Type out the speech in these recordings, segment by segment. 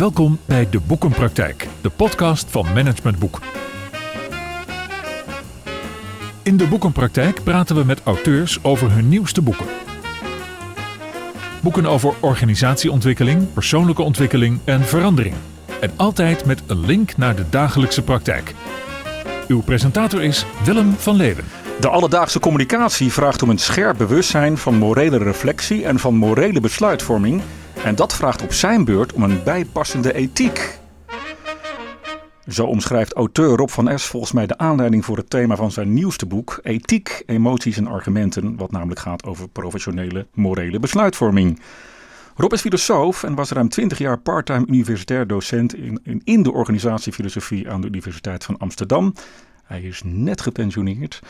Welkom bij De Boekenpraktijk, de podcast van Management Boek. In De Boekenpraktijk praten we met auteurs over hun nieuwste boeken. Boeken over organisatieontwikkeling, persoonlijke ontwikkeling en verandering. En altijd met een link naar de dagelijkse praktijk. Uw presentator is Willem van Leeuwen. De alledaagse communicatie vraagt om een scherp bewustzijn van morele reflectie en van morele besluitvorming. En dat vraagt op zijn beurt om een bijpassende ethiek. Zo omschrijft auteur Rob van Es volgens mij de aanleiding voor het thema van zijn nieuwste boek Ethiek, emoties en argumenten, wat namelijk gaat over professionele morele besluitvorming. Rob is filosoof en was ruim 20 jaar parttime universitair docent in, in, in de organisatiefilosofie aan de Universiteit van Amsterdam. Hij is net gepensioneerd.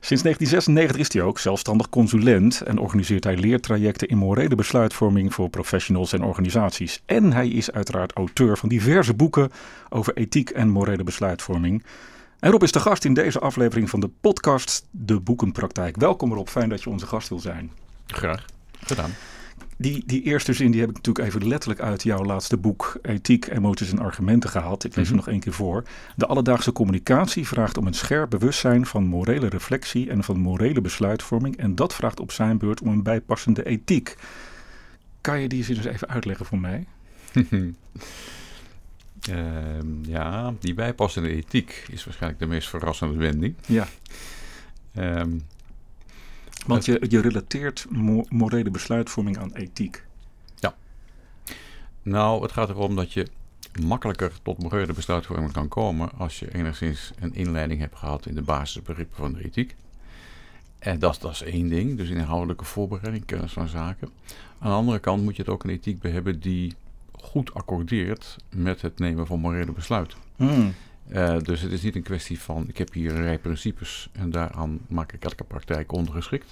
Sinds 1996 is hij ook zelfstandig consulent en organiseert hij leertrajecten in morele besluitvorming voor professionals en organisaties. En hij is uiteraard auteur van diverse boeken over ethiek en morele besluitvorming. En Rob is de gast in deze aflevering van de podcast De Boekenpraktijk. Welkom Rob, fijn dat je onze gast wil zijn. Graag gedaan. Die, die eerste zin die heb ik natuurlijk even letterlijk uit jouw laatste boek Ethiek, Emoties en Argumenten gehaald. Ik lees hem nog één keer voor. De alledaagse communicatie vraagt om een scherp bewustzijn van morele reflectie en van morele besluitvorming. En dat vraagt op zijn beurt om een bijpassende ethiek. Kan je die zin eens even uitleggen voor mij? uh, ja, die bijpassende ethiek is waarschijnlijk de meest verrassende wending. Ja. Um, want je, je relateert morele besluitvorming aan ethiek. Ja. Nou, het gaat erom dat je makkelijker tot morele besluitvorming kan komen als je enigszins een inleiding hebt gehad in de basisbegrippen van de ethiek. En dat, dat is één ding, dus inhoudelijke voorbereiding, kennis van zaken. Aan de andere kant moet je het ook een ethiek hebben die goed accordeert met het nemen van morele besluiten. Hmm. Uh, dus het is niet een kwestie van ik heb hier een rij principes en daaraan maak ik elke praktijk ondergeschikt.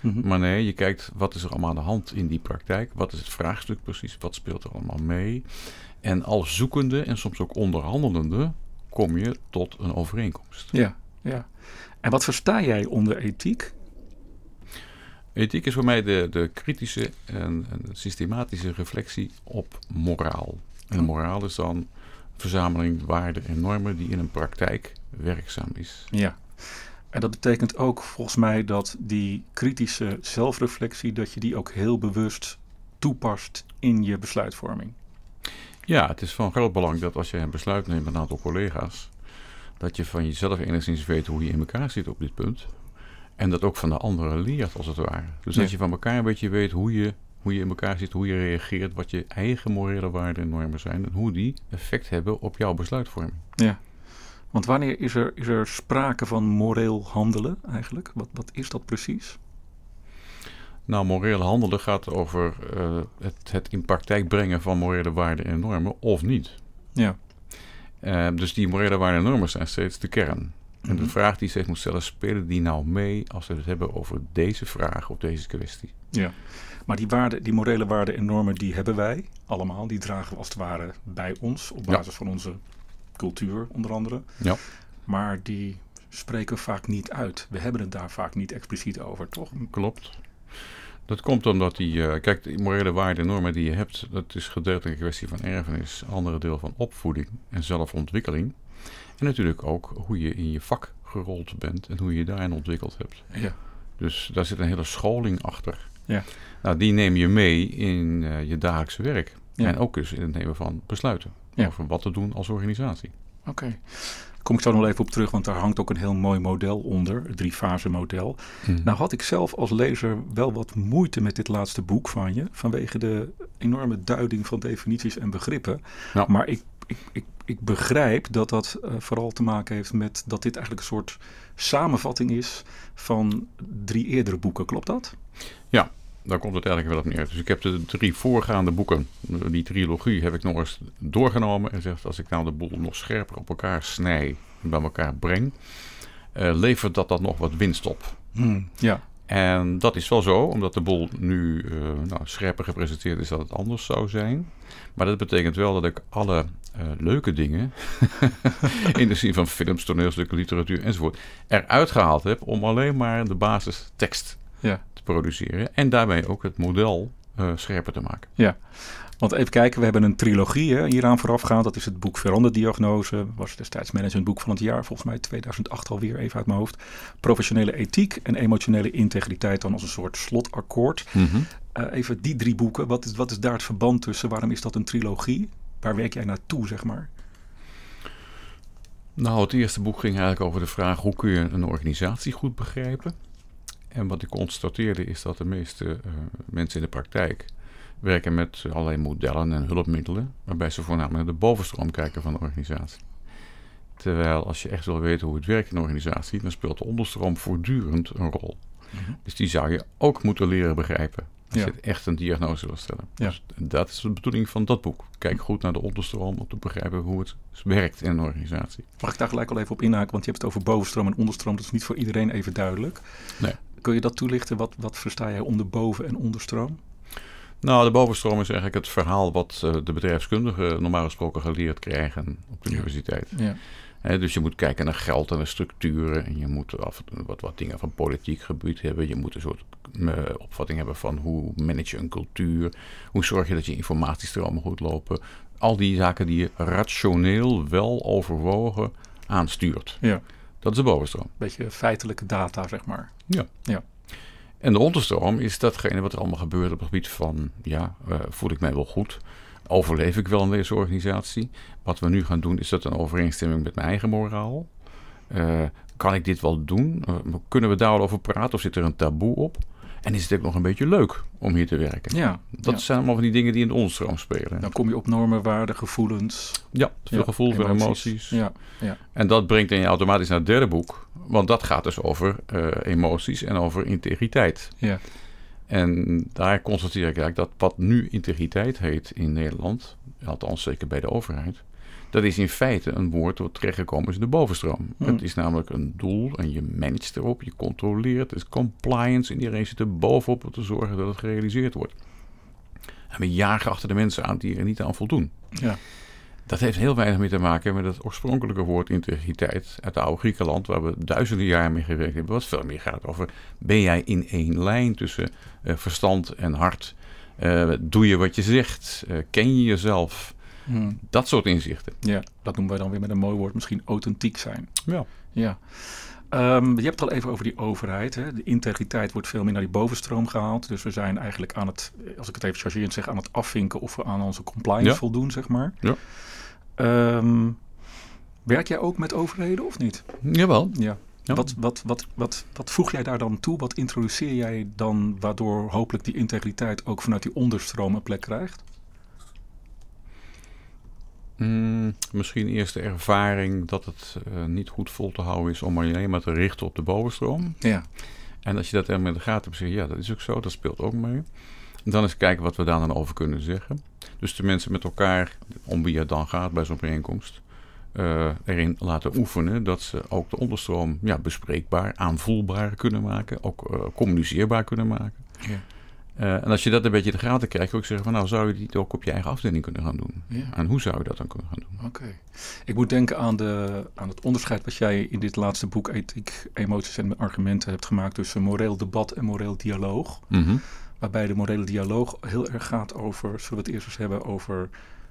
Mm Maar nee, je kijkt wat is er allemaal aan de hand in die praktijk. Wat is het vraagstuk precies? Wat speelt er allemaal mee? En als zoekende en soms ook onderhandelende kom je tot een overeenkomst. Ja, ja. En wat versta jij onder ethiek? Ethiek is voor mij de, de kritische en, en systematische reflectie op moraal. En moraal is dan verzameling waarden en normen die in een praktijk werkzaam is. Ja. En dat betekent ook volgens mij dat die kritische zelfreflectie, dat je die ook heel bewust toepast in je besluitvorming. Ja, het is van groot belang dat als je een besluit neemt met een aantal collega's, dat je van jezelf enigszins weet hoe je in elkaar zit op dit punt. En dat ook van de anderen leert, als het ware. Dus dat je van elkaar een beetje weet hoe je hoe je in elkaar zit, hoe je reageert, wat je eigen morele waarden en normen zijn en hoe die effect hebben op jouw besluitvorming. Ja, want wanneer is er, is er sprake van moreel handelen eigenlijk? Wat, wat is dat precies? Nou, moreel handelen gaat over uh, het, het in praktijk brengen van morele waarden en normen of niet. Ja. Uh, dus die morele waarden en normen zijn steeds de kern. En de mhm. vraag die zich moet stellen, spelen die nou mee als we het hebben over deze vraag of deze kwestie? Ja. Maar die, waarden, die morele waarden en normen, die hebben wij allemaal. Die dragen we als het ware bij ons op basis van onze cultuur onder andere. Ja. Maar die spreken we vaak niet uit. We hebben het daar vaak niet expliciet over, toch? Klopt. Dat komt omdat die, uh, kijk, die morele waarden en normen die je hebt, dat is gedeeltelijk een kwestie van erfenis, andere deel van opvoeding en zelfontwikkeling. En natuurlijk ook hoe je in je vak gerold bent en hoe je je daarin ontwikkeld hebt. Ja. Dus daar zit een hele scholing achter. Ja. Nou, die neem je mee in uh, je dagelijkse werk. En ook dus in het nemen van besluiten over wat te doen als organisatie. Oké. Okay. Kom ik zo nog even op terug, want daar hangt ook een heel mooi model onder, het drie-fase model. Hmm. Nou had ik zelf als lezer wel wat moeite met dit laatste boek van je, vanwege de enorme duiding van definities en begrippen. Maar ik, ik, ik, ik, begrijp dat dat uh, vooral te maken heeft met dat dit eigenlijk een soort samenvatting is van drie eerdere boeken. Klopt dat? Ja, daar komt het eigenlijk wel op neer. Dus ik heb de drie voorgaande boeken, die trilogie, heb ik nog eens doorgenomen. En zegt, als ik nou de boel nog scherper op elkaar snij en bij elkaar breng, uh, levert dat dan nog wat winst op. Hmm, ja. En dat is wel zo, omdat de boel nu uh, nou, scherper gepresenteerd is dat het anders zou zijn. Maar dat betekent wel dat ik alle uh, leuke dingen, in de zin van films, toneelstukken, literatuur enzovoort, eruit gehaald heb om alleen maar de basistekst ja produceren. En daarbij ook het model uh, scherper te maken. Ja, want even kijken, we hebben een trilogie hè, hieraan voorafgaand. Dat is het boek Veranderdiagnose. Was destijds managementboek van het jaar, volgens mij 2008 alweer, even uit mijn hoofd. Professionele ethiek en emotionele integriteit dan als een soort slotakkoord. Mm even die drie boeken, wat is, wat is daar het verband tussen? Waarom is dat een trilogie? Waar werk jij naartoe, zeg maar? Nou, het eerste boek ging eigenlijk over de vraag hoe kun je een organisatie goed begrijpen. En wat ik constateerde is dat de meeste uh, mensen in de praktijk werken met allerlei modellen en hulpmiddelen, waarbij ze voornamelijk naar de bovenstroom kijken van de organisatie. Terwijl als je echt wil weten hoe het werkt in een organisatie, dan speelt de onderstroom voortdurend een rol. Mhm. Dus die zou je ook moeten leren begrijpen. Als je echt een diagnose wil stellen. Ja. Dus dat is de bedoeling van dat boek. Kijk goed naar de onderstroom om te begrijpen hoe het werkt in een organisatie. Mag ik daar gelijk al even op inhaken? Want je hebt het over bovenstroom en onderstroom. Dat is niet voor iedereen even duidelijk. Nee. Kun je dat toelichten? Wat, wat versta jij onder boven- en onderstroom? Nou, de bovenstroom is eigenlijk het verhaal wat uh, de bedrijfskundigen normaal gesproken geleerd krijgen op de universiteit. Ja. dus je moet kijken naar geld en de structuren. En je moet af, wat, wat dingen van politiek gebied hebben. Je moet een soort uh, opvatting hebben van hoe manage je een cultuur. Hoe zorg je dat je informatiestromen goed lopen. Al die zaken die je rationeel wel overwogen aanstuurt. Ja. Dat is de bovenstroom. Beetje feitelijke data, zeg maar. Ja. ja. En de onderstroom is datgene wat er allemaal gebeurt op het gebied van, ja, uh, voel ik mij wel goed? Overleef ik wel in deze organisatie? Wat we nu gaan doen, is dat een overeenstemming met mijn eigen moraal? Uh, kan ik dit wel doen? Uh, kunnen we daar al over praten of zit er een taboe op? En is het ook nog een beetje leuk om hier te werken? Ja. Dat zijn allemaal van die dingen die in de onderstroom spelen. Dan kom je op normen, waarden, gevoelens. Ja, veel ja, gevoel, veel emoties. Ja, ja. En dat brengt je automatisch naar het derde boek. Want dat gaat dus over uh, emoties en over integriteit. Ja. En daar constateer ik eigenlijk dat wat nu integriteit heet in Nederland, althans zeker bij de overheid, dat is in feite een woord wat terechtgekomen is in de bovenstroom. Hmm. Het is namelijk een doel en je managt erop, je controleert. Het is compliance en iedereen zit er bovenop om te zorgen dat het gerealiseerd wordt. En we jagen achter de mensen aan die er niet aan voldoen. Ja. Dat heeft heel weinig mee te maken met het oorspronkelijke woord integriteit uit de oude Griekenland, waar we duizenden jaar mee gewerkt hebben. Wat veel meer gaat over: ben jij in één lijn tussen uh, verstand en hart? Uh, doe je wat je zegt? Uh, ken je jezelf? Hmm. Dat soort inzichten. Ja, dat noemen wij dan weer met een mooi woord misschien authentiek zijn. Ja. ja. Um, je hebt het al even over die overheid. Hè. De integriteit wordt veel meer naar die bovenstroom gehaald. Dus we zijn eigenlijk aan het, als ik het even chargerend zeg, aan het afvinken of we aan onze compliance voldoen, zeg maar. Ja. Um, werk jij ook met overheden of niet? Jawel. Ja. ja. Wat, wat, wat, wat, wat voeg jij daar dan toe? Wat introduceer jij dan waardoor hopelijk die integriteit ook vanuit die onderstroom een plek krijgt? Mm, misschien eerst de ervaring dat het uh, niet goed vol te houden is om alleen maar te richten op de bovenstroom. Ja. En als je dat er met de gaten hebt, ja, dat is ook zo, dat speelt ook mee. Dan eens kijken wat we daar dan over kunnen zeggen. Dus de mensen met elkaar, om wie het dan gaat bij zo'n bijeenkomst, uh, erin laten oefenen dat ze ook de onderstroom ja, bespreekbaar, aanvoelbaar kunnen maken, ook uh, communiceerbaar kunnen maken. Ja. Uh, en als je dat een beetje de gaten krijgt, ook zeggen van nou zou je dit ook op je eigen afdeling kunnen gaan doen. Ja. En hoe zou je dat dan kunnen gaan doen? Oké. Ik moet denken aan, de, aan het onderscheid wat jij in dit laatste boek Ethiek, Emoties en Argumenten hebt gemaakt tussen moreel debat en moreel dialoog. Mm -hmm. Waarbij de morele dialoog heel erg gaat over, zullen we het eerst eens hebben over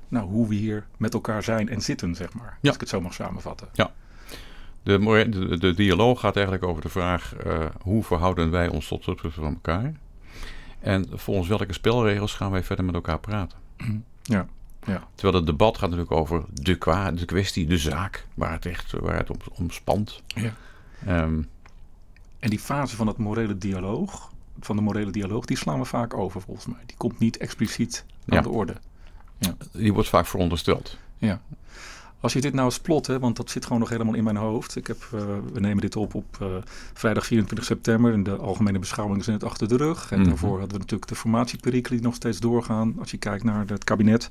nou, hoe we hier met elkaar zijn en zitten, zeg maar. Ja. Als ik het zo mag samenvatten. Ja. De, de, de dialoog gaat eigenlijk over de vraag uh, hoe verhouden wij ons tot opzichte van elkaar. En volgens welke spelregels gaan wij verder met elkaar praten. Ja. Ja. Terwijl het debat gaat natuurlijk over de, kwa, de kwestie, de zaak, waar het echt waar het om, om spant. Ja. Um, en die fase van het morele dialoog, van de morele dialoog, die slaan we vaak over volgens mij. Die komt niet expliciet aan de orde. Ja. Die wordt vaak verondersteld. Ja. Als je dit nou eens plot, hè, want dat zit gewoon nog helemaal in mijn hoofd. Ik heb, uh, we nemen dit op op uh, vrijdag 24 september en de algemene beschouwingen zijn het achter de rug. En mm -hmm. daarvoor hadden we natuurlijk de formatieperikelen die nog steeds doorgaan. Als je kijkt naar het kabinet.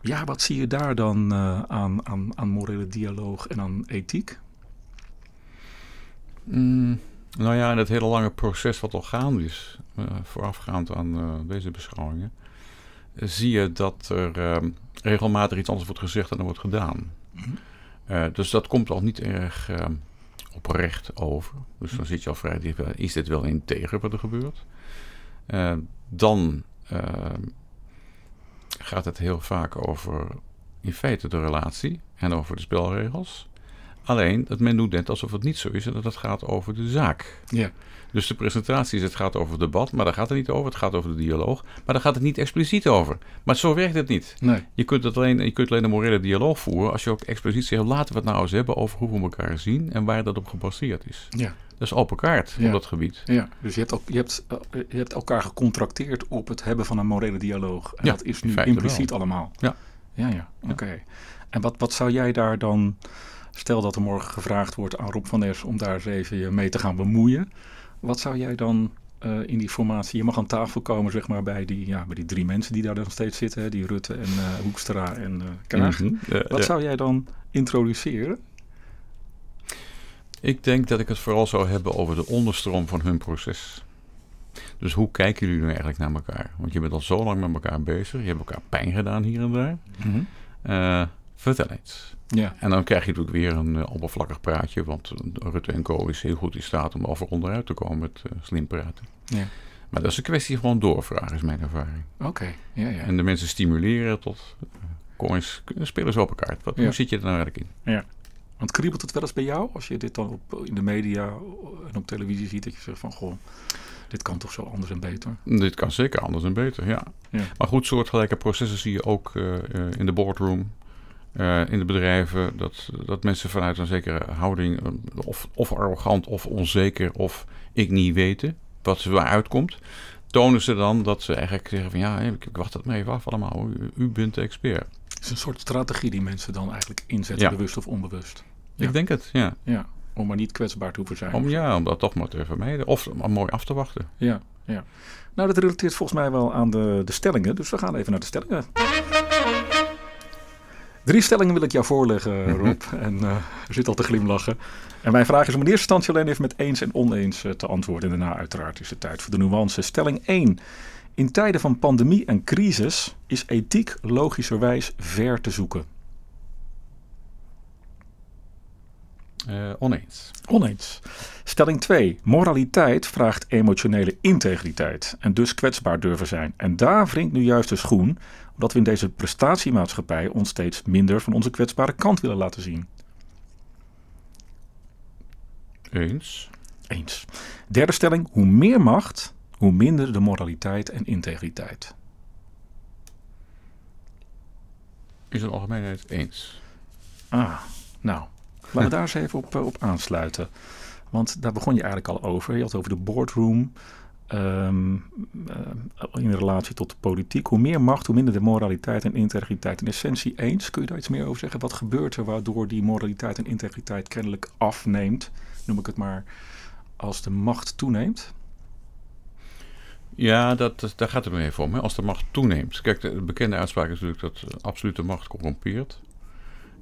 Ja, wat zie je daar dan uh, aan, aan, aan morele dialoog en aan ethiek? Mm, nou ja, in het hele lange proces wat al gaande is, voorafgaand aan deze beschouwingen, zie je dat er ehm, regelmatig iets anders wordt gezegd dan er wordt gedaan. Mhm. Eh, dus dat komt al niet erg ehm, oprecht over. Dus dan zit je al vrij dicht is dit wel integer wat er gebeurt? Uh, dan ehm, gaat het heel vaak over in feite de relatie en over de spelregels. Alleen dat men doet net alsof het niet zo is en dat het gaat over de zaak. Ja. Dus de presentatie is, het gaat over het debat, maar daar gaat het niet over. Het gaat over de dialoog, maar daar gaat het niet expliciet over. Maar zo werkt het niet. Nee. Je kunt, het alleen, je kunt alleen een morele dialoog voeren als je ook expliciet zegt, laten we het nou eens hebben over hoe we elkaar zien en waar dat op gebaseerd is. Ja. Dat is open kaart Ja. op dat gebied. Ja, dus je hebt, ook, je, hebt, je hebt elkaar gecontracteerd op het hebben van een morele dialoog. En Ja, dat is nu impliciet wel. allemaal. Ja. Ja, ja, oké. En wat, wat zou jij daar dan, stel dat er morgen gevraagd wordt aan Rob van Nes om daar eens even je mee te gaan bemoeien. Wat zou jij dan eh, in die formatie, je mag aan tafel komen zeg maar bij die, ja, bij die drie mensen die daar dan steeds zitten. Hè, die Rutte en eh, Hoekstra en eh Kaag. Mhm. Wat ja. zou jij dan introduceren? Ik denk dat ik het vooral zou hebben over de onderstroom van hun proces. Dus hoe kijken jullie nu eigenlijk naar elkaar? Want je bent al zo lang met elkaar bezig. Je hebt elkaar pijn gedaan hier en daar. Eh, vertel eens. Ja, En dan krijg je natuurlijk weer een eh, oppervlakkig praatje. Want eh, Rutte en Co. is heel goed in staat om over onderuit te komen met eh, slim praten. ja. Maar dat is een kwestie van doorvragen, is mijn ervaring. oké. Ja, ja. En de mensen stimuleren tot... eh, kom eens, spelen ze op elkaar. Wat, Ja. Hoe zit je er nou eigenlijk in? Want kriebelt het wel eens bij jou als je dit dan op, in de media en op televisie ziet dat je zegt van goh, dit kan toch zo anders en beter? Dit kan zeker anders en beter, ja. Ja. Maar goed, soortgelijke processen zie je ook in de boardroom, eh, in de bedrijven. Dat, dat mensen vanuit een zekere houding, eh, of, of arrogant of onzeker of ik niet weten wat er uitkomt, tonen ze dan dat ze eigenlijk zeggen van ja, ik, ik wacht het maar even af allemaal. U, u bent de expert. Het is een soort strategie die mensen dan eigenlijk inzetten, Ja. bewust of onbewust. Ja. Ik denk het, ja. Ja, om maar niet kwetsbaar te hoeven zijn. Om, ja, om dat toch maar te vermijden. Of om mooi af te wachten. Ja, ja. Nou, dat relateert volgens mij wel aan de, de stellingen, dus we gaan even naar de stellingen. Drie stellingen wil ik jou voorleggen, Rob. En eh er zit al te glimlachen. En mijn vraag is om in eerste instantie alleen even met eens en oneens eh, te antwoorden. En daarna uiteraard is het tijd voor de nuance. Stelling 1. In tijden van pandemie en crisis is ethiek logischerwijs ver te zoeken. Eh, oneens. Oneens. Stelling 2. Moraliteit vraagt emotionele integriteit en dus kwetsbaar durven zijn. En daar wringt nu juist de schoen, omdat we in deze prestatiemaatschappij ons steeds minder van onze kwetsbare kant willen laten zien. Eens. Eens. Derde stelling. Hoe meer macht, hoe minder de moraliteit en integriteit. Is een algemeenheid eens. Ah, nou. Laten we daar eens even op, eh, op aansluiten. Want daar begon je eigenlijk al over. Je had het over de boardroom. Ehm, eh, in relatie tot de politiek. Hoe meer macht, hoe minder de moraliteit en integriteit. In essentie eens. Kun je daar iets meer over zeggen? Wat gebeurt er waardoor die moraliteit en integriteit kennelijk afneemt? Noem ik het maar. Als de macht toeneemt. Ja, dat, dat- daar gaat het me even om. Hè. Als de macht toeneemt. Kijk, de bekende uitspraak is natuurlijk dat absolute macht corrompeert.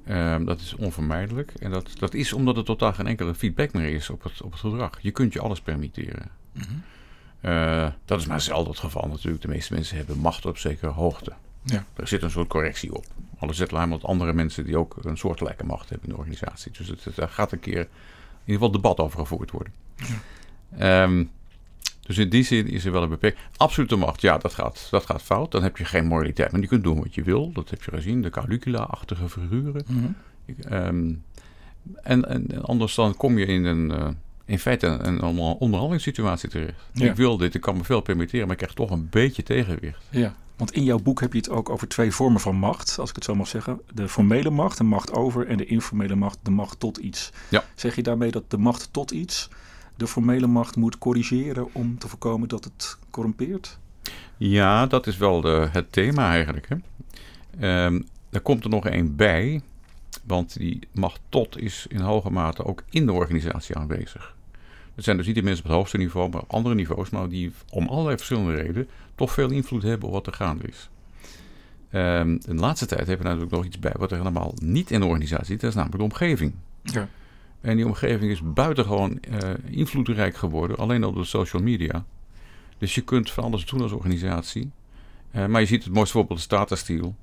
Ehm, dat is onvermijdelijk. En dat, dat is omdat er totaal geen enkele feedback meer is op het, op het gedrag. Je kunt je alles permitteren. Eh, dat is maar zelden het geval natuurlijk. De meeste mensen hebben macht op zekere hoogte. Ja. Er zit een soort correctie op. Alles zet alleen met andere mensen die ook een soortgelijke macht hebben in de organisatie. Dus het, het- daar gaat een keer in ieder geval debat over gevoerd worden. Ehm, dus in die zin is er wel een beperking. Absolute macht, ja, dat gaat, dat gaat fout. Dan heb je geen moraliteit. Maar je kunt doen wat je wil. Dat heb je gezien. De Caligula-achtige figuren. Ik, ehm, en, en, en anders dan kom je in een, eh, in feite een, een onder- onderhandelingssituatie terecht. Ja. Ik wil dit, ik kan me veel permitteren, maar ik krijg toch een beetje tegenwicht. Ja, want in jouw boek heb je het ook over twee vormen van macht, als ik het zo mag zeggen. De formele macht, de macht over, en de informele macht, de macht tot iets. Ja. Zeg je daarmee dat de macht tot iets de formele macht moet corrigeren om te voorkomen dat het corrumpeert? Ja, dat is wel de, het thema eigenlijk. Hè? Ehm, er komt er nog één bij, want die macht tot is in hoge mate ook in de organisatie aanwezig. Het zijn dus niet de mensen op het hoogste niveau, maar op andere niveaus, maar die om allerlei verschillende redenen toch veel invloed hebben op wat er gaande is. Ehm, in de laatste tijd hebben we natuurlijk nog iets bij wat er helemaal niet in de organisatie zit, dat is namelijk de omgeving. Ja. En die omgeving is buitengewoon eh invloedrijk geworden, alleen al door social media. Dus je kunt van alles doen als organisatie. Eh, maar je ziet het mooiste voorbeeld de Tata Steel.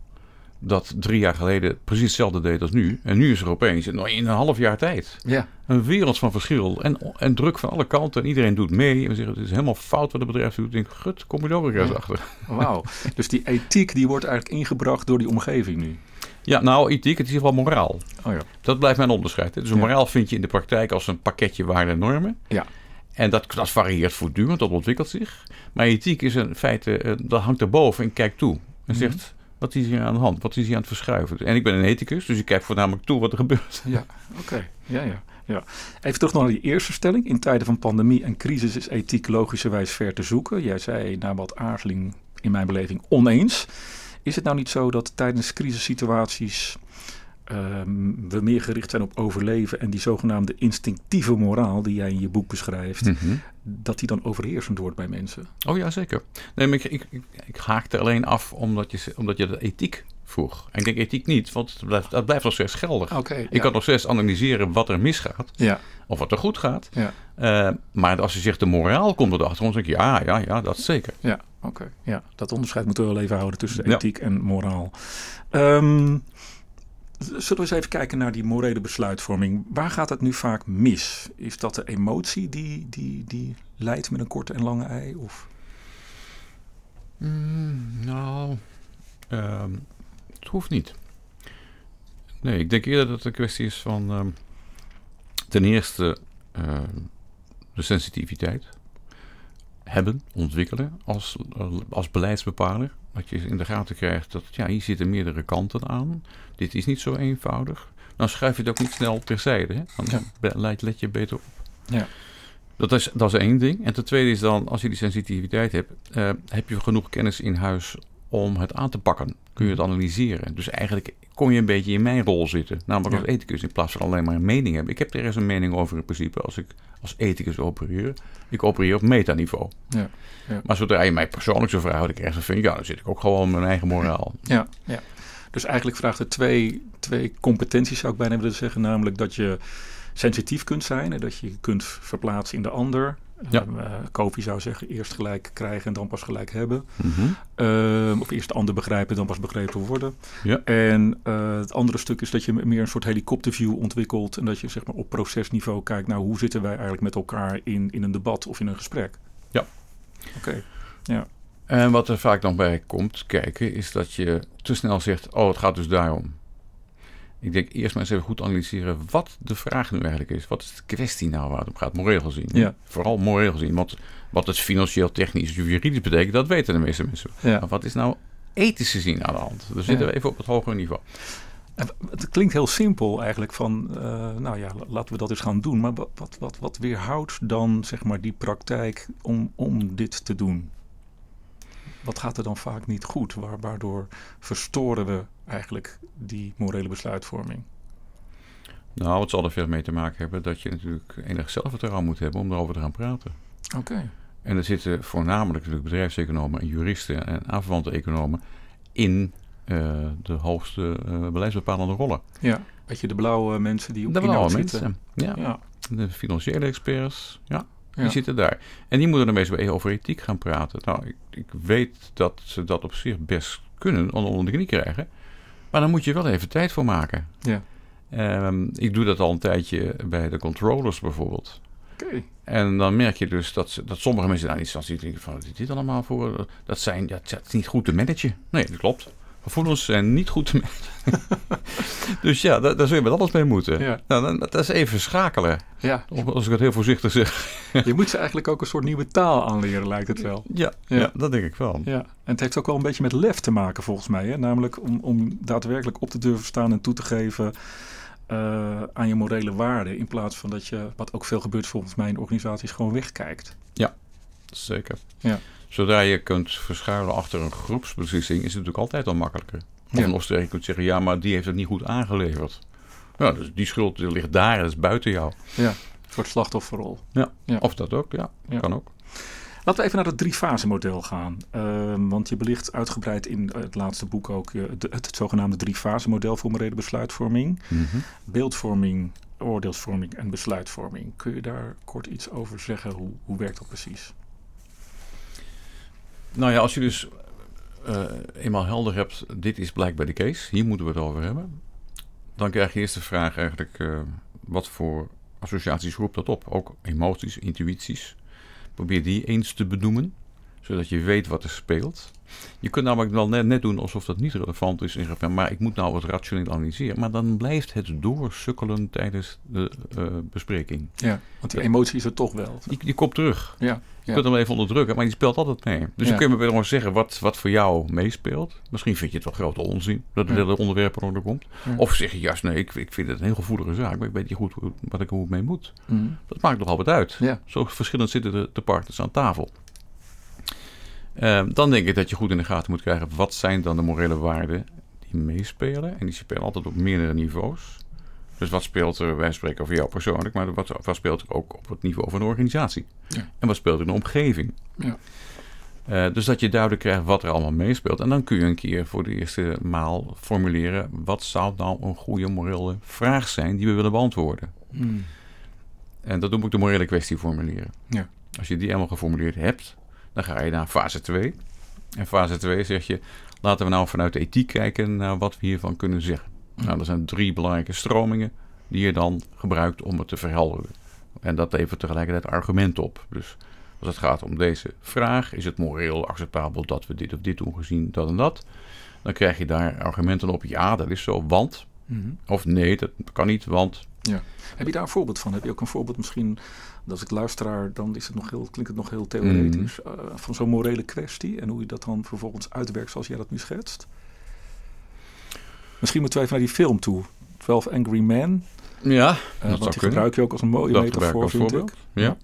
Dat drie jaar geleden precies hetzelfde deed als nu. En nu is er opeens in een half jaar tijd Ja. een wereld van verschil. En, en druk van alle kanten. En iedereen doet mee. En we zeggen het is helemaal fout wat het bedrijf doet. Ik denk, gut, kom je er ook eens Ja. achter. Wauw. Dus die ethiek die wordt eigenlijk ingebracht door die omgeving nu. Ja, nou, ethiek, het is in ieder geval moraal. Oh ja. Dat blijft mijn onderscheid. hè. Dus een moraal vind je in de praktijk als een pakketje waarden en normen. Ja. En dat, dat varieert voortdurend, dat ontwikkelt zich. Maar ethiek is in feite, eh, dat hangt erboven en kijkt toe. En Mhm. zegt, wat is hier aan de hand? Wat is hier aan het verschuiven? En ik ben een ethicus, dus ik kijk voornamelijk toe wat er gebeurt. Ja, oké. Ja, ja, ja. Even terug naar die eerste stelling. In tijden van pandemie en crisis is ethiek logischerwijs ver te zoeken. Jij zei na wat aarzeling in mijn beleving oneens. Is het nou niet zo dat tijdens crisissituaties ehm, we meer gericht zijn op overleven en die zogenaamde instinctieve moraal die jij in je boek beschrijft, Mhm. dat die dan overheersend wordt bij mensen? Oh ja, zeker. Nee, maar ik, ik, ik, ik haakte alleen af omdat je, omdat je de ethiek vroeg. En ik denk ethiek niet, want het blijft, dat blijft nog steeds geldig. Ik kan nog steeds analyseren wat er misgaat Ja, of wat er goed gaat. ja, Eh, maar als je zegt de moraal komt er de achtergrond, dan denk ik ja, ja, ja, dat zeker. ja, oké. Ja, dat onderscheid moeten we wel even houden tussen ethiek en moraal. Ehm, zullen we eens even kijken naar die morele besluitvorming. Waar gaat het nu vaak mis? Is dat de emotie die, die, die leidt met een korte en lange ei? Of? Mm, nou, ehm, het hoeft niet. Nee, ik denk eerder dat het een kwestie is van ehm, ten eerste ehm, de sensitiviteit hebben, ontwikkelen als, als beleidsbepaler. Dat je in de gaten krijgt dat ja, hier zitten meerdere kanten aan. Dit is niet zo eenvoudig. Dan schuif je het ook niet snel terzijde. Hè? Dan Ja. let je beter op. Ja. Dat is, dat is één ding. En ten tweede is dan, als je die sensitiviteit hebt, eh, heb je genoeg kennis in huis om het aan te pakken. Kun je het analyseren. Dus eigenlijk kom je een beetje in mijn rol zitten. Namelijk Ja. als ethicus in plaats van alleen maar een mening hebben. Ik heb er eens een mening over in principe als ik als ethicus opereer. Ik opereer op metaniveau. Ja. Ja. Maar zodra je mij persoonlijk zou vragen wat ik ergens van vind, ja, dan zit ik ook gewoon met mijn eigen moraal. Ja, ja. Dus eigenlijk vraagt het twee, twee competenties, zou ik bijna willen zeggen. Namelijk dat je sensitief kunt zijn en dat je je kunt verplaatsen in de ander. Ja. Ehm, eh, Kofi zou zeggen, eerst gelijk krijgen en dan pas gelijk hebben. Mhm. Ehm, of eerst de ander begrijpen, dan pas begrepen worden. Ja. En eh, het andere stuk is dat je meer een soort helikopterview ontwikkelt. En dat je zeg maar, op procesniveau kijkt, nou hoe zitten wij eigenlijk met elkaar in, in een debat of in een gesprek. Ja. Oké. En wat er vaak dan bij komt kijken, is dat je te snel zegt: Oh, het gaat dus daarom. Ik denk eerst maar eens even goed analyseren wat de vraag nu eigenlijk is. Wat is de kwestie nou waar het om gaat, moreel gezien? Ja. Vooral moreel gezien. Want wat het financieel, technisch of juridisch betekent, dat weten de meeste mensen. Ja. Maar wat is nou ethisch gezien aan de hand? Dan zitten we even op het hogere niveau. Het klinkt heel simpel eigenlijk van, eh, nou ja, la- laten we dat eens gaan doen. Maar wat, wat, wat, weerhoudt dan zeg maar die praktijk om, om dit te doen? Wat gaat er dan vaak niet goed? Waar, waardoor verstoren we eigenlijk die morele besluitvorming? Nou, het zal er veel mee te maken hebben dat je natuurlijk enig zelfvertrouwen moet hebben om erover te gaan praten. Oké. En er zitten voornamelijk natuurlijk bedrijfseconomen en juristen en aanverwante economen in eh, de hoogste eh, beleidsbepalende rollen. Ja, weet je, de blauwe mensen die op De blauwe zitten. mensen. Ja, Ja, de financiële experts. Ja, ja. die zitten daar. En die moeten dan meestal over ethiek gaan praten. Nou, ik, ik weet dat ze dat op zich best kunnen onder de knie krijgen. Maar dan moet je wel even tijd voor maken. Ja. Ehm, ik doe dat al een tijdje bij de controllers bijvoorbeeld. Oké. En dan merk je dus dat, dat sommige mensen daar niet staan zitten denken van, wat is dit allemaal voor? Dat, zijn, dat, dat is niet goed te managen. Nee, dat klopt. Gevoelens zijn niet goed te dus ja, daar, daar zul je met alles mee moeten. Ja. Nou, dat is even schakelen. Ja, Als ik het heel voorzichtig zeg. je moet ze eigenlijk ook een soort nieuwe taal aanleren, lijkt het wel. Ja, Ja. ja. dat denk ik wel. Ja, en het heeft ook wel een beetje met lef te maken volgens mij. Hè? Namelijk om, om daadwerkelijk op te durven staan en toe te geven eh, aan je morele waarden. In plaats van dat je, wat ook veel gebeurt volgens mij in organisaties, gewoon wegkijkt. Zeker. Ja. Zodra je kunt verschuilen achter een groepsbeslissing, is het natuurlijk altijd al makkelijker. Of Ja. kunt zeggen, ja, maar die heeft het niet goed aangeleverd. Ja, dus die schuld ligt daar, dat is buiten jou. Ja, een soort slachtofferrol. Ja. Of dat ook, ja, Ja. kan ook. Laten we even naar het drie-fase model gaan. Ehm, want je belicht uitgebreid in het laatste boek ook eh, de- het, zogenaamde drie-fase model voor morele besluitvorming. Mhm. Beeldvorming, oordeelsvorming en besluitvorming. Kun je daar kort iets over zeggen? Hoe, hoe werkt dat precies? Nou ja, als je dus eh, eenmaal helder hebt, dit is blijkbaar de case, hier moeten we het over hebben, dan krijg je eerst de vraag eigenlijk, uh, wat voor associaties roept dat op? Ook emoties, intuïties. Probeer die eens te benoemen, zodat je weet wat er speelt. Je kunt namelijk wel net, net doen alsof dat niet relevant is. In maar ik moet nou wat rationeel analyseren. Maar dan blijft het doorsukkelen tijdens de uh, bespreking. Ja, want die emotie is er toch wel. Die, die komt terug. Ja, je kunt hem even onderdrukken, maar die speelt altijd mee. Dus ja. dan kun je gewoon zeggen wat, wat voor jou meespeelt. Misschien vind je het wel grote onzin dat het hele onderwerp eronder komt. Of zeg je juist, nee, ik, ik vind het een heel gevoelige zaak, maar ik weet niet goed hoe, wat ik hoe mee moet. Mm. Dat maakt nogal wat uit. Ja. Zo verschillend zitten de, de partners aan tafel. Uh, dan denk ik dat je goed in de gaten moet krijgen wat zijn dan de morele waarden die meespelen. En die spelen altijd op meerdere niveaus. Dus wat speelt er, wij spreken over jou persoonlijk, maar wat, wat speelt er ook op het niveau van de organisatie? Ja. En wat speelt er in de omgeving? Ja. Uh, dus dat je duidelijk krijgt wat er allemaal meespeelt. En dan kun je een keer voor de eerste maal formuleren: wat zou nou een goede morele vraag zijn die we willen beantwoorden? Mm. En dat noem ik de morele kwestie formuleren. Ja. Als je die helemaal geformuleerd hebt, dan ga je naar fase 2. En fase 2 zeg je: laten we nou vanuit de ethiek kijken naar wat we hiervan kunnen zeggen. Nou, er zijn drie belangrijke stromingen die je dan gebruikt om het te verhelderen. En dat levert tegelijkertijd argumenten op. Dus als het gaat om deze vraag, is het moreel acceptabel dat we dit of dit doen gezien dat en dat? Dan krijg je daar argumenten op. Ja, dat is zo, want. Mm -hmm. Of nee, dat kan niet, want. Ja. Heb je daar een voorbeeld van? Heb je ook een voorbeeld misschien, als ik luisteraar, dan is het nog heel, klinkt het nog heel theoretisch, mm -hmm. uh, van zo'n morele kwestie en hoe je dat dan vervolgens uitwerkt zoals jij dat nu schetst? Misschien moeten we even naar die film toe. 12 Angry Men. Ja, uh, want die gebruik je ook als een mooie dat metafoor, vind voorbeeld. ik. Ja.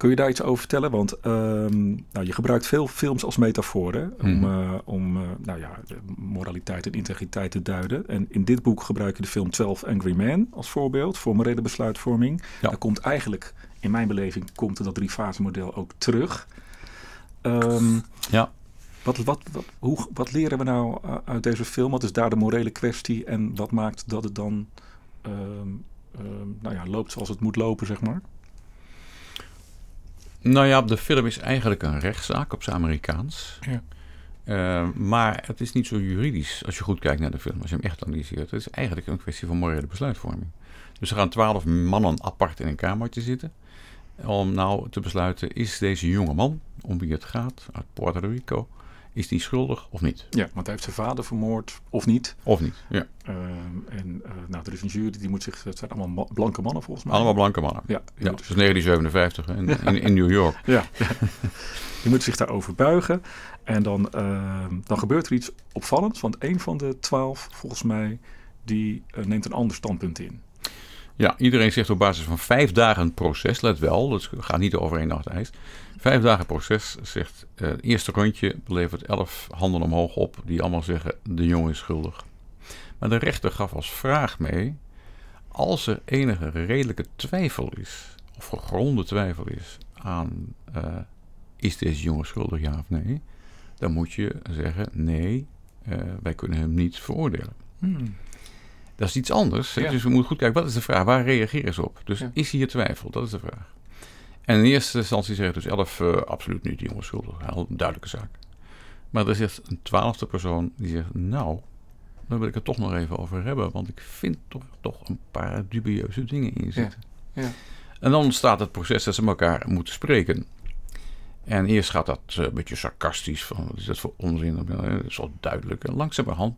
Kun je daar iets over vertellen? Want um, nou, je gebruikt veel films als metaforen om, Mhm. uh, om uh, nou ja, moraliteit en integriteit te duiden. En in dit boek gebruik je de film 12 Angry Men als voorbeeld voor morele besluitvorming. Ja. Daar komt eigenlijk, in mijn beleving, komt dat drie-fase model ook terug. Um, Ja. wat, wat, wat, hoe, wat leren we nou uh, uit deze film? Wat is daar de morele kwestie en wat maakt dat het dan um, nou ja, loopt zoals het moet lopen, zeg maar? Nou ja, de film is eigenlijk een rechtszaak op zijn Amerikaans. Ja. Uh, maar het is niet zo juridisch als je goed kijkt naar de film, als je hem echt analyseert. Het is eigenlijk een kwestie van morele besluitvorming. Dus er gaan twaalf mannen apart in een kamertje zitten. Om nou te besluiten, is deze jonge man, om wie het gaat, uit Puerto Rico, is die schuldig of niet? Ja, want hij heeft zijn vader vermoord, of niet. Of niet, ja. Uh, en uh, nou, er is een jury, die moet zich, het zijn allemaal ma blanke mannen volgens mij. Allemaal blanke mannen. Ja, ja dus 1957 in, in, in, New York. ja, die moet zich daarover buigen. En dan, uh, dan gebeurt er iets opvallends, want een van de twaalf, volgens mij, die uh, neemt een ander standpunt in. Ja, iedereen zegt op basis van vijf dagen proces, let wel, dat gaat niet over één nacht ijs. Vijf dagen proces zegt, uh, het eerste rondje levert elf handen omhoog op die allemaal zeggen, de jongen is schuldig. Maar de rechter gaf als vraag mee, als er enige redelijke twijfel is, of gegronde twijfel is aan, uh, is deze jongen schuldig ja of nee, dan moet je zeggen, nee, uh, wij kunnen hem niet veroordelen. Hmm. Dat is iets anders. Ja. Dus we moeten goed kijken, wat is de vraag? Waar reageren ze op? Dus Ja. is hier twijfel? Dat is de vraag. En in eerste instantie zeggen dus elf uh, absoluut niet, die jongen schuldig. Heel een duidelijke zaak. Maar er zit een twaalfde persoon die zegt, nou, daar wil ik het toch nog even over hebben. Want ik vind toch, toch een paar dubieuze dingen in zitten. Ja. En dan ontstaat het proces dat ze elkaar moeten spreken. En eerst gaat dat uh, een beetje sarcastisch, van wat is dat voor onzin? Dat is wel duidelijk. En langzamerhand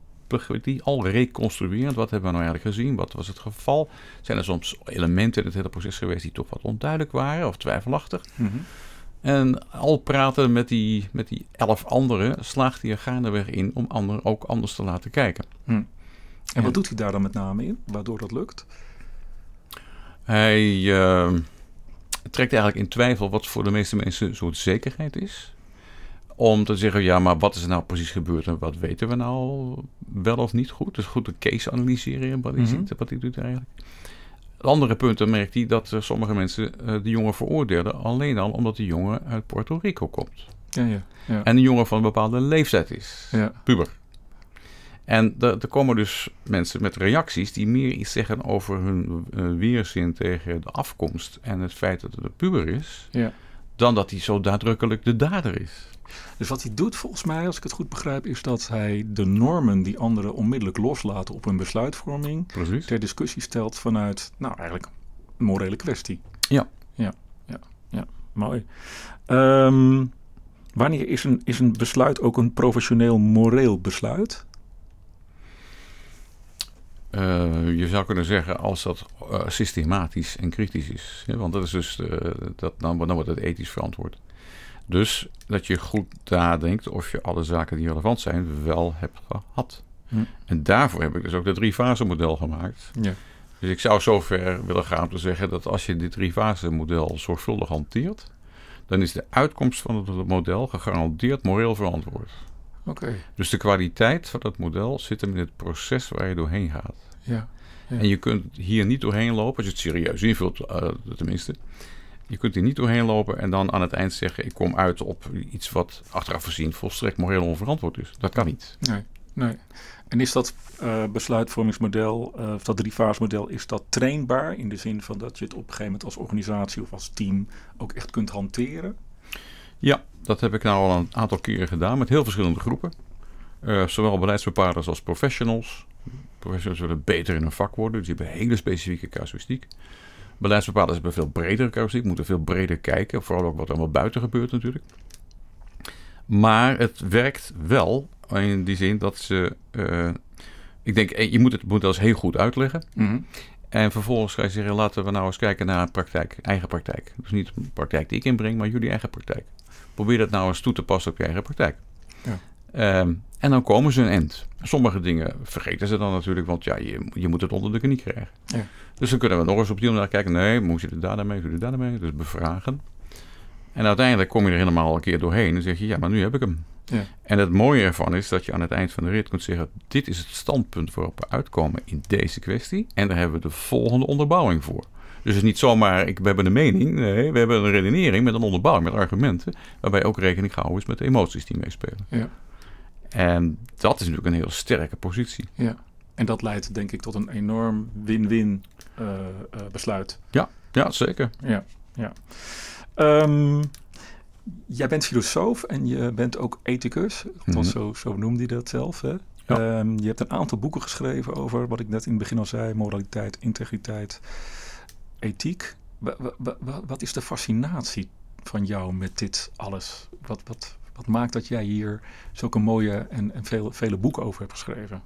die al reconstruerend. Wat hebben we nou eigenlijk gezien? Wat was het geval? Zijn er soms elementen in het hele proces geweest die toch wat onduidelijk waren of twijfelachtig? Mm -hmm. En al praten met die, met die elf anderen slaagt hij er gaandeweg in om anderen ook anders te laten kijken. Hm. En, en wat doet hij daar dan met name in, waardoor dat lukt? Hij uh, trekt eigenlijk in twijfel wat voor de meeste mensen een soort zekerheid is om te zeggen, ja, maar wat is er nou precies gebeurd en wat weten we nou wel of niet goed? Dus goed een case analyseren, wat hij, Mhm. ziet, wat hij doet eigenlijk. Andere punten merkt hij dat uh, sommige mensen uh, de jongen veroordelen alleen al omdat de jongen uit Puerto Rico komt. Ja, ja, ja. En de jongen van een bepaalde leeftijd is, Ja. puber. En er komen dus mensen met reacties die meer iets zeggen over hun uh, weerzin tegen de afkomst en het feit dat het een puber is, Ja. Dan dat hij zo daadrukkelijk de dader is. Dus wat hij doet, volgens mij, als ik het goed begrijp, is dat hij de normen die anderen onmiddellijk loslaten op hun besluitvorming Precies. ter discussie stelt vanuit, nou eigenlijk, een morele kwestie. Ja. Ja, ja, ja. Mooi. Ehm, wanneer is een, is een besluit ook een professioneel moreel besluit? Eh, je zou kunnen zeggen als dat eh, systematisch en kritisch is. Want dat is dus, dat, dan, dan wordt het ethisch verantwoord. Dus dat je goed nadenkt of je alle zaken die relevant zijn wel hebt gehad. Hm. En daarvoor heb ik dus ook dat drie-fase model gemaakt. Ja. Dus ik zou zover willen gaan om te zeggen dat als je dit drie-fase model zorgvuldig hanteert, dan is de uitkomst van het model gegarandeerd moreel verantwoord. Dus de kwaliteit van dat model zit hem in het proces waar je doorheen gaat. Ja. Ja. En je kunt hier niet doorheen lopen, als je het serieus invult, eh, tenminste. Je kunt hier niet doorheen lopen en dan aan het eind zeggen: Ik kom uit op iets wat achteraf gezien volstrekt moreel onverantwoord is. Dat kan niet. Nee, nee. En is dat eh, besluitvormingsmodel, eh, of dat driefaasemodel, is dat trainbaar in de zin van dat je het op een gegeven moment als organisatie of als team ook echt kunt hanteren? Ja, dat heb ik nou al een aantal keren gedaan met heel verschillende groepen. Eh, zowel beleidsbepalers als professionals. Professionals willen beter in hun vak worden, dus die hebben hele specifieke casuïstiek. Beleidsbepalers hebben veel bredere casuïstiek, moeten veel breder kijken, vooral ook wat er allemaal buiten gebeurt natuurlijk. Maar het werkt wel in die zin dat ze. eh, ik denk, eh, je moet het model eens heel goed uitleggen. En vervolgens ga je zeggen, laten we nou eens kijken naar praktijk, eigen praktijk. Dus niet een praktijk die ik inbreng, maar jullie eigen praktijk. Probeer dat nou eens toe te passen op je eigen praktijk. Ja. Ehm, en dan komen ze een end. Sommige dingen vergeten ze dan natuurlijk, want ja, je, je moet het onder de knie krijgen. Ja. Dus dan kunnen we nog eens op die manier kijken. Nee, moet je er daar mee, moet je daar mee? Dus bevragen. En uiteindelijk kom je er helemaal een keer doorheen en zeg je, ja, maar nu heb ik hem. Ja. En het mooie ervan is dat je aan het eind van de rit kunt zeggen: dit is het standpunt waarop we uitkomen in deze kwestie. En daar hebben we de volgende onderbouwing voor. Dus het is niet zomaar, ik, we hebben een mening. Nee, we hebben een redenering met een onderbouwing, met argumenten. Waarbij ook rekening gehouden is met de emoties die meespelen. Ja. En dat is natuurlijk een heel sterke positie. Ja. En dat leidt denk ik tot een enorm win-win eh, eh, besluit. Ja, ja zeker. Ja, ja. Ehm, jij bent filosoof en je bent ook ethicus. Mhm. zo, zo noemde je dat zelf. Hè? Ja. Ehm, je hebt een aantal boeken geschreven over wat ik net in het begin al zei: moraliteit, integriteit, ethiek. Wa- wa- wa- wa- wat is de fascinatie van jou met dit alles? Wat, wat, wat maakt dat jij hier zulke mooie en, en vele, vele boeken over hebt geschreven?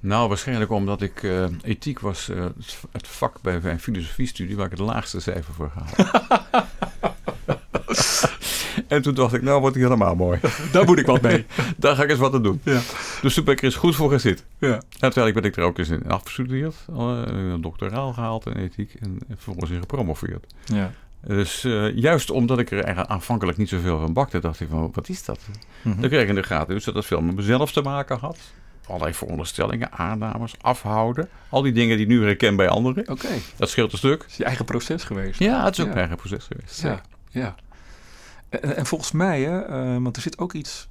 Nou, waarschijnlijk omdat ik eh, ethiek was eh, het- vak bij mijn filosofiestudie waar ik het laagste cijfer voor gehaald. en toen dacht ik, nou wordt het helemaal mooi. Daar moet ik wat mee. Daar ga ik eens wat aan doen. Ja. Dus toen ben ik er eens goed voor gaan zitten. Ja. En uiteindelijk ben ik er ook eens in afgestudeerd. eh, een doctoraal gehaald in ethiek en vervolgens in gepromoveerd. Ja. Dus eh, juist omdat ik er eigenlijk aanvankelijk niet zoveel van bakte, dacht ik van, wat is dat? Mhm. Dan kreeg ik in de gaten dus dat het veel met mezelf te maken had. Allerlei veronderstellingen, aannames, afhouden. Al die dingen die ik nu herken bij anderen. Oké, Dat scheelt een stuk. het is je eigen proces geweest. Ja, het is ook Ja. een eigen proces geweest. Ja, ja. En, en volgens mij, hè, eh, want er zit ook iets,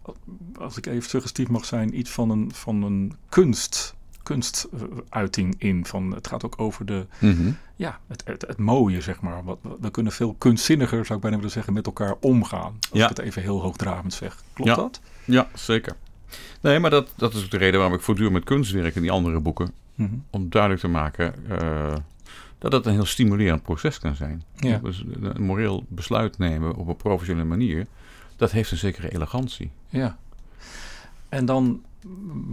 als ik even suggestief mag zijn, iets van een, van een kunst, kunstuiting in. Van, het gaat ook over de, Mhm. ja, het, het, het mooie, zeg maar. Wat, we kunnen veel kunstzinniger, zou ik bijna willen zeggen, met elkaar omgaan. Als Ja. ik het even heel hoogdravend zeg. Klopt Ja. dat? Ja, zeker. Nee, maar dat, dat is ook de reden waarom ik voortdurend met kunst werk in die andere boeken. Mhm. Om duidelijk te maken eh, dat het een heel stimulerend proces kan zijn. Ja. Dus een moreel besluit nemen op een professionele manier, dat heeft een zekere elegantie. Ja. En dan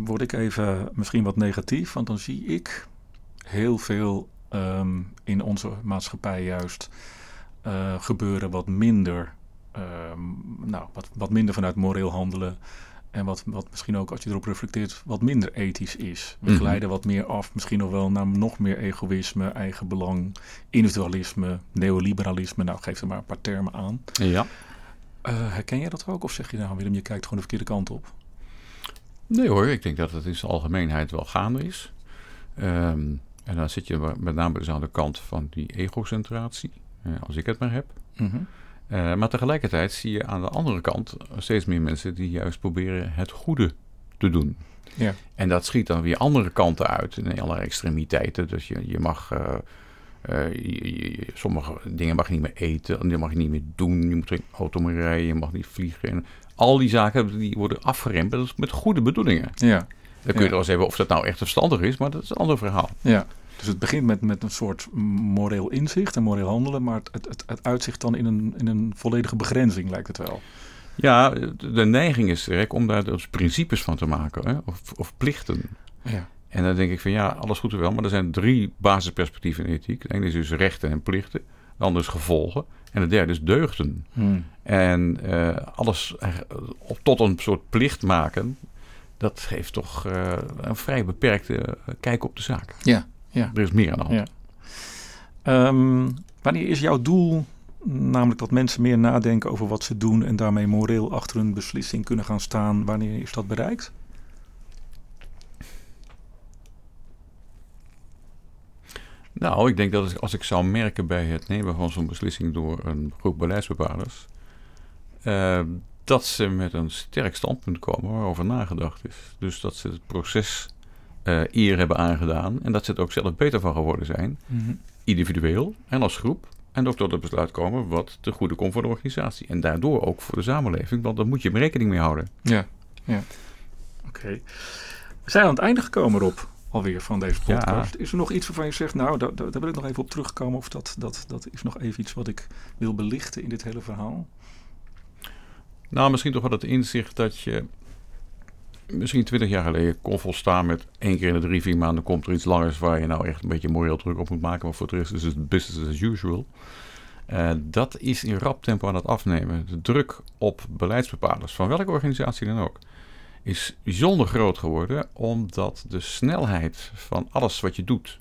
word ik even misschien wat negatief, want dan zie ik heel veel ehm, in onze maatschappij juist eh, gebeuren wat minder, ehm, nou, wat, wat minder vanuit moreel handelen. En wat, wat misschien ook, als je erop reflecteert, wat minder ethisch is. We Mhm. glijden wat meer af, misschien nog wel naar nog meer egoïsme, eigen belang, individualisme, neoliberalisme. Nou, geef er maar een paar termen aan. Ja. Eh, herken jij dat ook? Of zeg je nou, Willem, je kijkt gewoon de verkeerde kant op? Nee hoor, ik denk dat het in zijn algemeenheid wel gaande is. Ehm, en dan zit je met name dus aan de kant van die egocentratie, eh, als ik het maar heb. Mhm. Eh, maar tegelijkertijd zie je aan de andere kant steeds meer mensen die juist proberen het goede te doen. Ja. En dat schiet dan weer andere kanten uit in allerlei extremiteiten. Dus je, je mag eh, Uh, sommige dingen mag je niet meer eten, die mag je niet meer doen. Je moet geen auto meer rijden, je mag niet vliegen. En al die zaken die worden afgeremd met goede bedoelingen. Ja. Dan kun je Ja. wel eens hebben of dat nou echt verstandig is, maar dat is een ander verhaal. Ja. Dus het begint met, met een soort moreel inzicht en moreel handelen, maar het, het, het uitzicht dan in een, in een volledige begrenzing, lijkt het wel. Ja, de neiging is sterk om daar dus principes van te maken, hè? Of, of plichten. Ja. En dan denk ik van ja, alles goed en wel, maar er zijn drie basisperspectieven in ethiek. De ene is dus rechten en plichten, de andere is gevolgen en de derde is deugden. Hmm. En eh, alles op, tot een soort plicht maken, dat geeft toch eh, een vrij beperkte eh, kijk op de zaak. Ja, ja. Er is meer aan de hand. Ja. Ehm, wanneer is jouw doel namelijk dat mensen meer nadenken over wat ze doen en daarmee moreel achter hun beslissing kunnen gaan staan? Wanneer is dat bereikt? Nou, ik denk dat als- als ik zou merken bij het nemen van zo'n beslissing door een groep beleidsbepalers, eh, dat ze met een sterk standpunt komen waarover nagedacht is. Dus dat ze het proces eh, eer hebben aangedaan en dat ze het ook zelf beter van geworden zijn, individueel en als groep. En ook tot het besluit komen wat te goede komt voor de organisatie. En daardoor ook voor de samenleving, want daar moet je rekening mee houden. Ja, ja. Oké. We zijn aan het einde gekomen, Rob, alweer van deze Ja. podcast. Is er nog iets waarvan je zegt, nou, daar, daar daar wil ik nog even op terugkomen, of dat, dat, dat is nog even iets wat ik wil belichten in dit hele verhaal? Nou, misschien toch wel het inzicht dat je misschien twintig jaar geleden kon volstaan met één keer in de drie, vier maanden komt er iets langers waar je nou echt een beetje moreel druk op moet maken. Maar voor de rest is het business as usual. Eh, dat is in rap tempo aan het afnemen. De druk op beleidsbepalers, van welke organisatie dan ook, is bijzonder groot geworden. Omdat de snelheid van alles wat je doet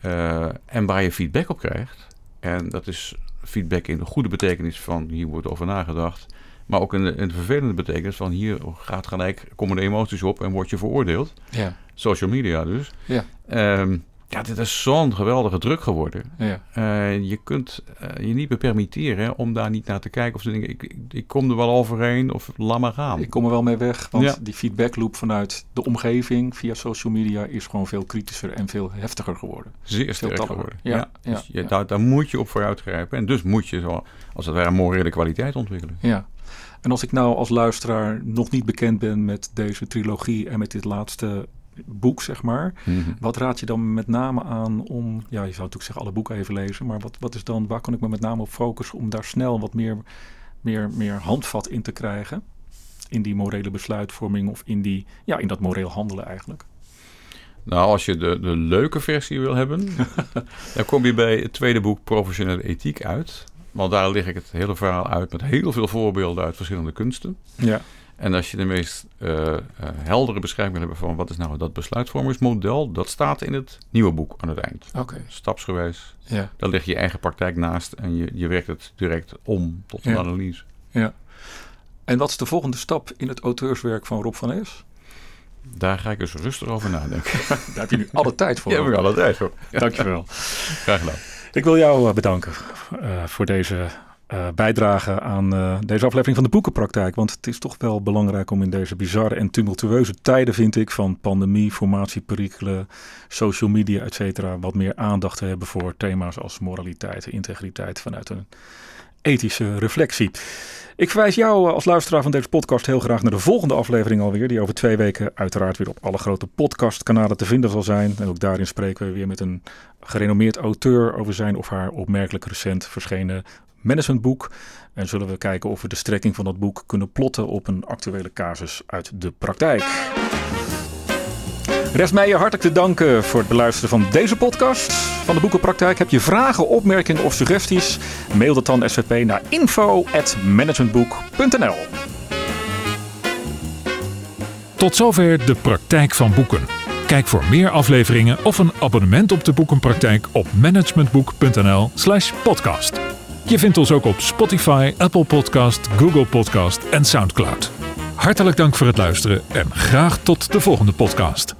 eh, en waar je feedback op krijgt. En dat is feedback in de goede betekenis van hier wordt over nagedacht. Maar ook de vervelende betekenis van hier gaat gelijk, komen de emoties op en word je veroordeeld. Ja. Social media dus. Ja. Ehm, ja, dit is zo'n geweldige druk geworden. Ja. Eh, je kunt eh, je niet meer permitteren hè, om daar niet naar te kijken of te denken, ik, ik, kom er wel overheen of laat maar gaan. Ik kom er wel mee weg, want Ja. die feedbackloop vanuit de omgeving via social media is gewoon veel kritischer en veel heftiger geworden. Zeer sterk geworden. Ja, ja, dus je. Daar, daar moet je op vooruit grijpen. En dus moet je zo, als het ware een morele kwaliteit ontwikkelen. Ja. En als ik nou als luisteraar nog niet bekend ben met deze trilogie en met dit laatste boek, zeg maar. Mhm. Wat raad je dan met name aan om, ja, je zou natuurlijk zeggen alle boeken even lezen, maar wat, wat is dan, waar kan ik me met name op focussen om daar snel wat meer, meer, meer handvat in te krijgen? In die morele besluitvorming of in, die, ja, in dat moreel handelen eigenlijk. Nou, als je de, de leuke versie wil hebben, dan kom je bij het tweede boek Professionele Ethiek uit. Want daar leg ik het hele verhaal uit met heel veel voorbeelden uit verschillende kunsten. Ja. En als je de meest eh, eh, heldere beschrijving wil hebben van wat is nou dat besluitvormingsmodel, dat staat in het nieuwe boek aan het eind. Oké. Stapsgewijs. Ja. Daar leg je je eigen praktijk naast en je, je werkt het direct om tot een Ja. analyse. ja. En wat is de volgende stap in het auteurswerk van Rob van Es? Daar ga ik eens rustig over nadenken. Daar heb je nu alle tijd voor. Ja, we gaan altijd zo. Dankjewel. Graag gedaan. Ik wil jou eh, bedanken eh, voor deze eh, bijdrage aan deze aflevering van de Boekenpraktijk. Want het is toch wel belangrijk om in deze bizarre en tumultueuze tijden, vind ik, van pandemie, formatieperikelen, social media, et cetera, wat meer aandacht te hebben voor thema's als moraliteit integriteit vanuit een ethische reflectie. Ik verwijs jou eh, als luisteraar van deze podcast heel graag naar de volgende aflevering alweer, die over twee weken uiteraard weer op alle grote podcastkanalen te vinden zal zijn. En ook daarin spreken we weer met een gerenommeerd auteur over zijn of haar opmerkelijk recent verschenen managementboek. En zullen we kijken of we de strekking van dat boek kunnen plotten op een actuele casus uit de praktijk. Rest mij je hartelijk te danken voor het beluisteren van deze podcast van de Boekenpraktijk. Heb je vragen, opmerkingen of suggesties? Mail dat dan SVP naar info.managementboek.nl Tot zover de praktijk van boeken. Kijk voor meer afleveringen of een abonnement op de boekenpraktijk op managementboek.nl/slash podcast. Je vindt ons ook op Spotify, Apple Podcast, Google Podcast en Soundcloud. Hartelijk dank voor het luisteren en graag tot de volgende podcast.